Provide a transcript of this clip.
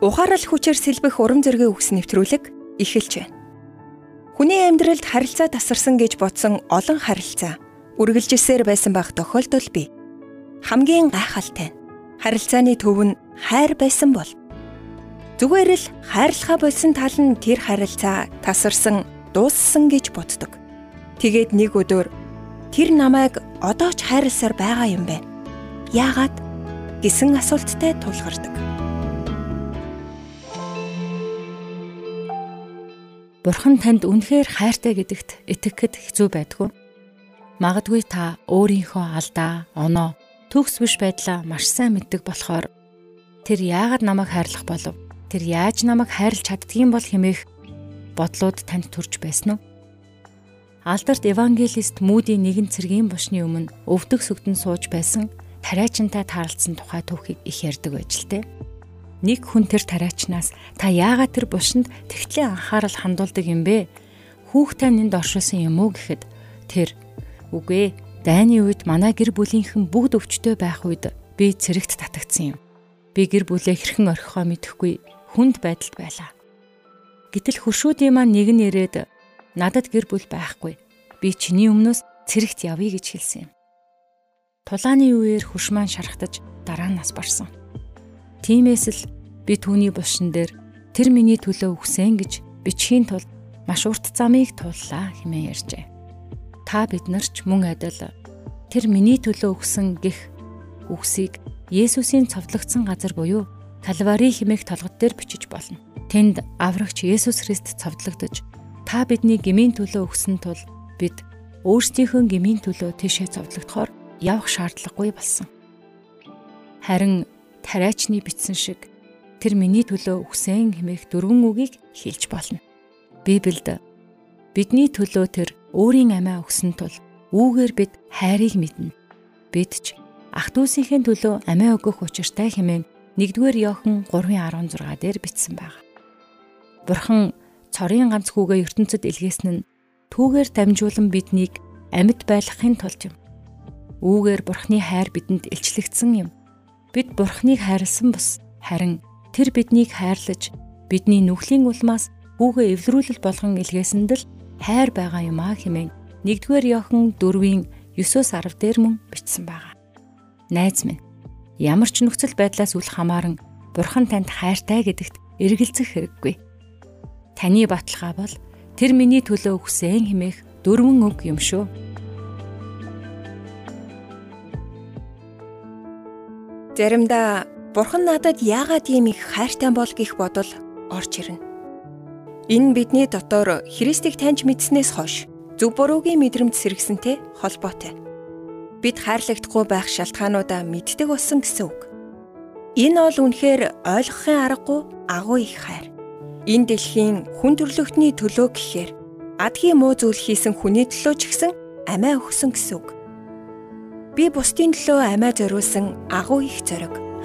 ухаарал хүчээр сэлбэх урам зоригийн үгс нэвтрүүлэг эхэлж байна. Хүний амьдралд харилцаа тасарсан гэж бодсон олон харилцаа үргэлжилсээр байсан байх тохиолдол бий. Хамгийн гайхалтай нь харилцааны төв нь хайр байсан бол зүгээр л хайрлахаа болсон тал нь тэр харилцаа тасарсан дууссан гэж боддог. Тэгээд нэг өдөр тэр намайг одоо ч хайрласаар байгаа юм байна. Яагаад гэсэн асуулттай тулгардаг. Бурхан танд үнэхээр хайртай гэдэгт итгэхэд хэцүү байдгүй. Магадгүй та өөрийнхөө алдаа, оноо, төгс биш байдлаа маш сайн мэддэг болохоор тэр яагаад намайг хайрлах болов? Тэр яаж намайг хайрлж чаддгийм бол хэмээх бодлууд танд төрж байсан уу? Алдарт евангелист Мүдийн нэгэн цэргийн бушны өмнө өвдөг сүгдэн сууж байсан тариачинтай таарлцсан тухай түүхийг их ярьдаг байж л дээ нэг хүн тэр тариачнаас та яагаад тэр бушинд тэгтлийн анхаарал хандуулдаг юм бэ? Хүүхдээ нэнд оршуулсан юм уу гэхэд тэр үгүй дайны үед манай гэр бүлийнхэн бүгд өвчтөй байх үед би цэрэгт татагдсан юм. Би гэр бүлээ хэрхэн орхихоо мэдэхгүй хүнд байдалд байлаа. Гэтэл хөршүүдийн маань нэг нь ирээд надад гэр бүл байхгүй. Би чиний өмнөөс цэрэгт явъя гэж хэлсэн юм. Тулааны үеэр хөрш маань шархтаж дараа нас барсан. Тиймээс л Би түүний булшин дээр тэр миний төлөө үхсэн гэж бичхийн тулд маш урт замыг тууллаа хэмээн ярьжээ. Та бид нар ч мөн адил тэр миний төлөө үхсэн гих үгсийг Есүсийн цовдлогдсон газар буюу Калвари хэмээх толгод дээр бичиж болно. Тэнд аврагч Есүс Христ цовдлогдож та бидний гмийн төлөө өгсөн тул бид өөрсдийнхөө гмийн төлөө тийшээ цовдлогдохоор явах шаардлагагүй болсон. Харин тариачны бичсэн шиг тэр миний төлөө үхсэн хэмээх дөрвөн үгийг хэлж болно. Библиэд бидний төлөө тэр өөрийн амиа өгсөн тул үүгээр бид хайрыг мэднэ. Бид ч ах дүүсийнхээ төлөө амиа өгөх учиртай хэмээн 1-р Иохан 3:16 дээр бичсэн байна. Бурхан цорын ганц хүүгээ ертөнцид илгээсэн нь түүгээр дамжуулан биднийг амьд байлгахын тулд юм. Үүгээр Бурханы хайр бидэнд илчлэгдсэн юм. Бид Бурханыг хайрлсан бус харин тэр биднийг хайрлаж бидний нүхлийн улмаас хүүгээ эвлэрүүлэл болгон илгээсэнд л хайр байгаа юм а хэмээн 1-р Иохан 4-ийн 9-оос 10 дээр мөн бичсэн байгаа. Найз минь ямар ч нөхцөл байдлаас үл хамааран Бурхан танд хайртай гэдэгт эргэлзэх хэрэггүй. Таны баталгаа бол тэр миний төлөө өгсөн хэмээх дөрвөн үг юм шүү. Заримдаа Бурхан надад яагаад ийм их хайртай бол гэх бодол орж ирнэ. Энэ бидний дотор Христийг таньж мэдснээс хойш зөв буруугийн мэдрэмж сэргсэнтэй холбоотой. Бид хайрлагдахгүй байх шалтгаануудаа мэддэг болсон гэсэн үг. Энэ бол үнэхээр ойлгохын аргагүй агуу их хайр. Энэ дэлхийн хүн төрлөختний төлөө гэхээр адгийн муу зүйл хийсэн хүний төлөө ч гэсэн амиа өгсөн гэсэн үг. Би бусдын төлөө амиа зориулсан агуу их зориг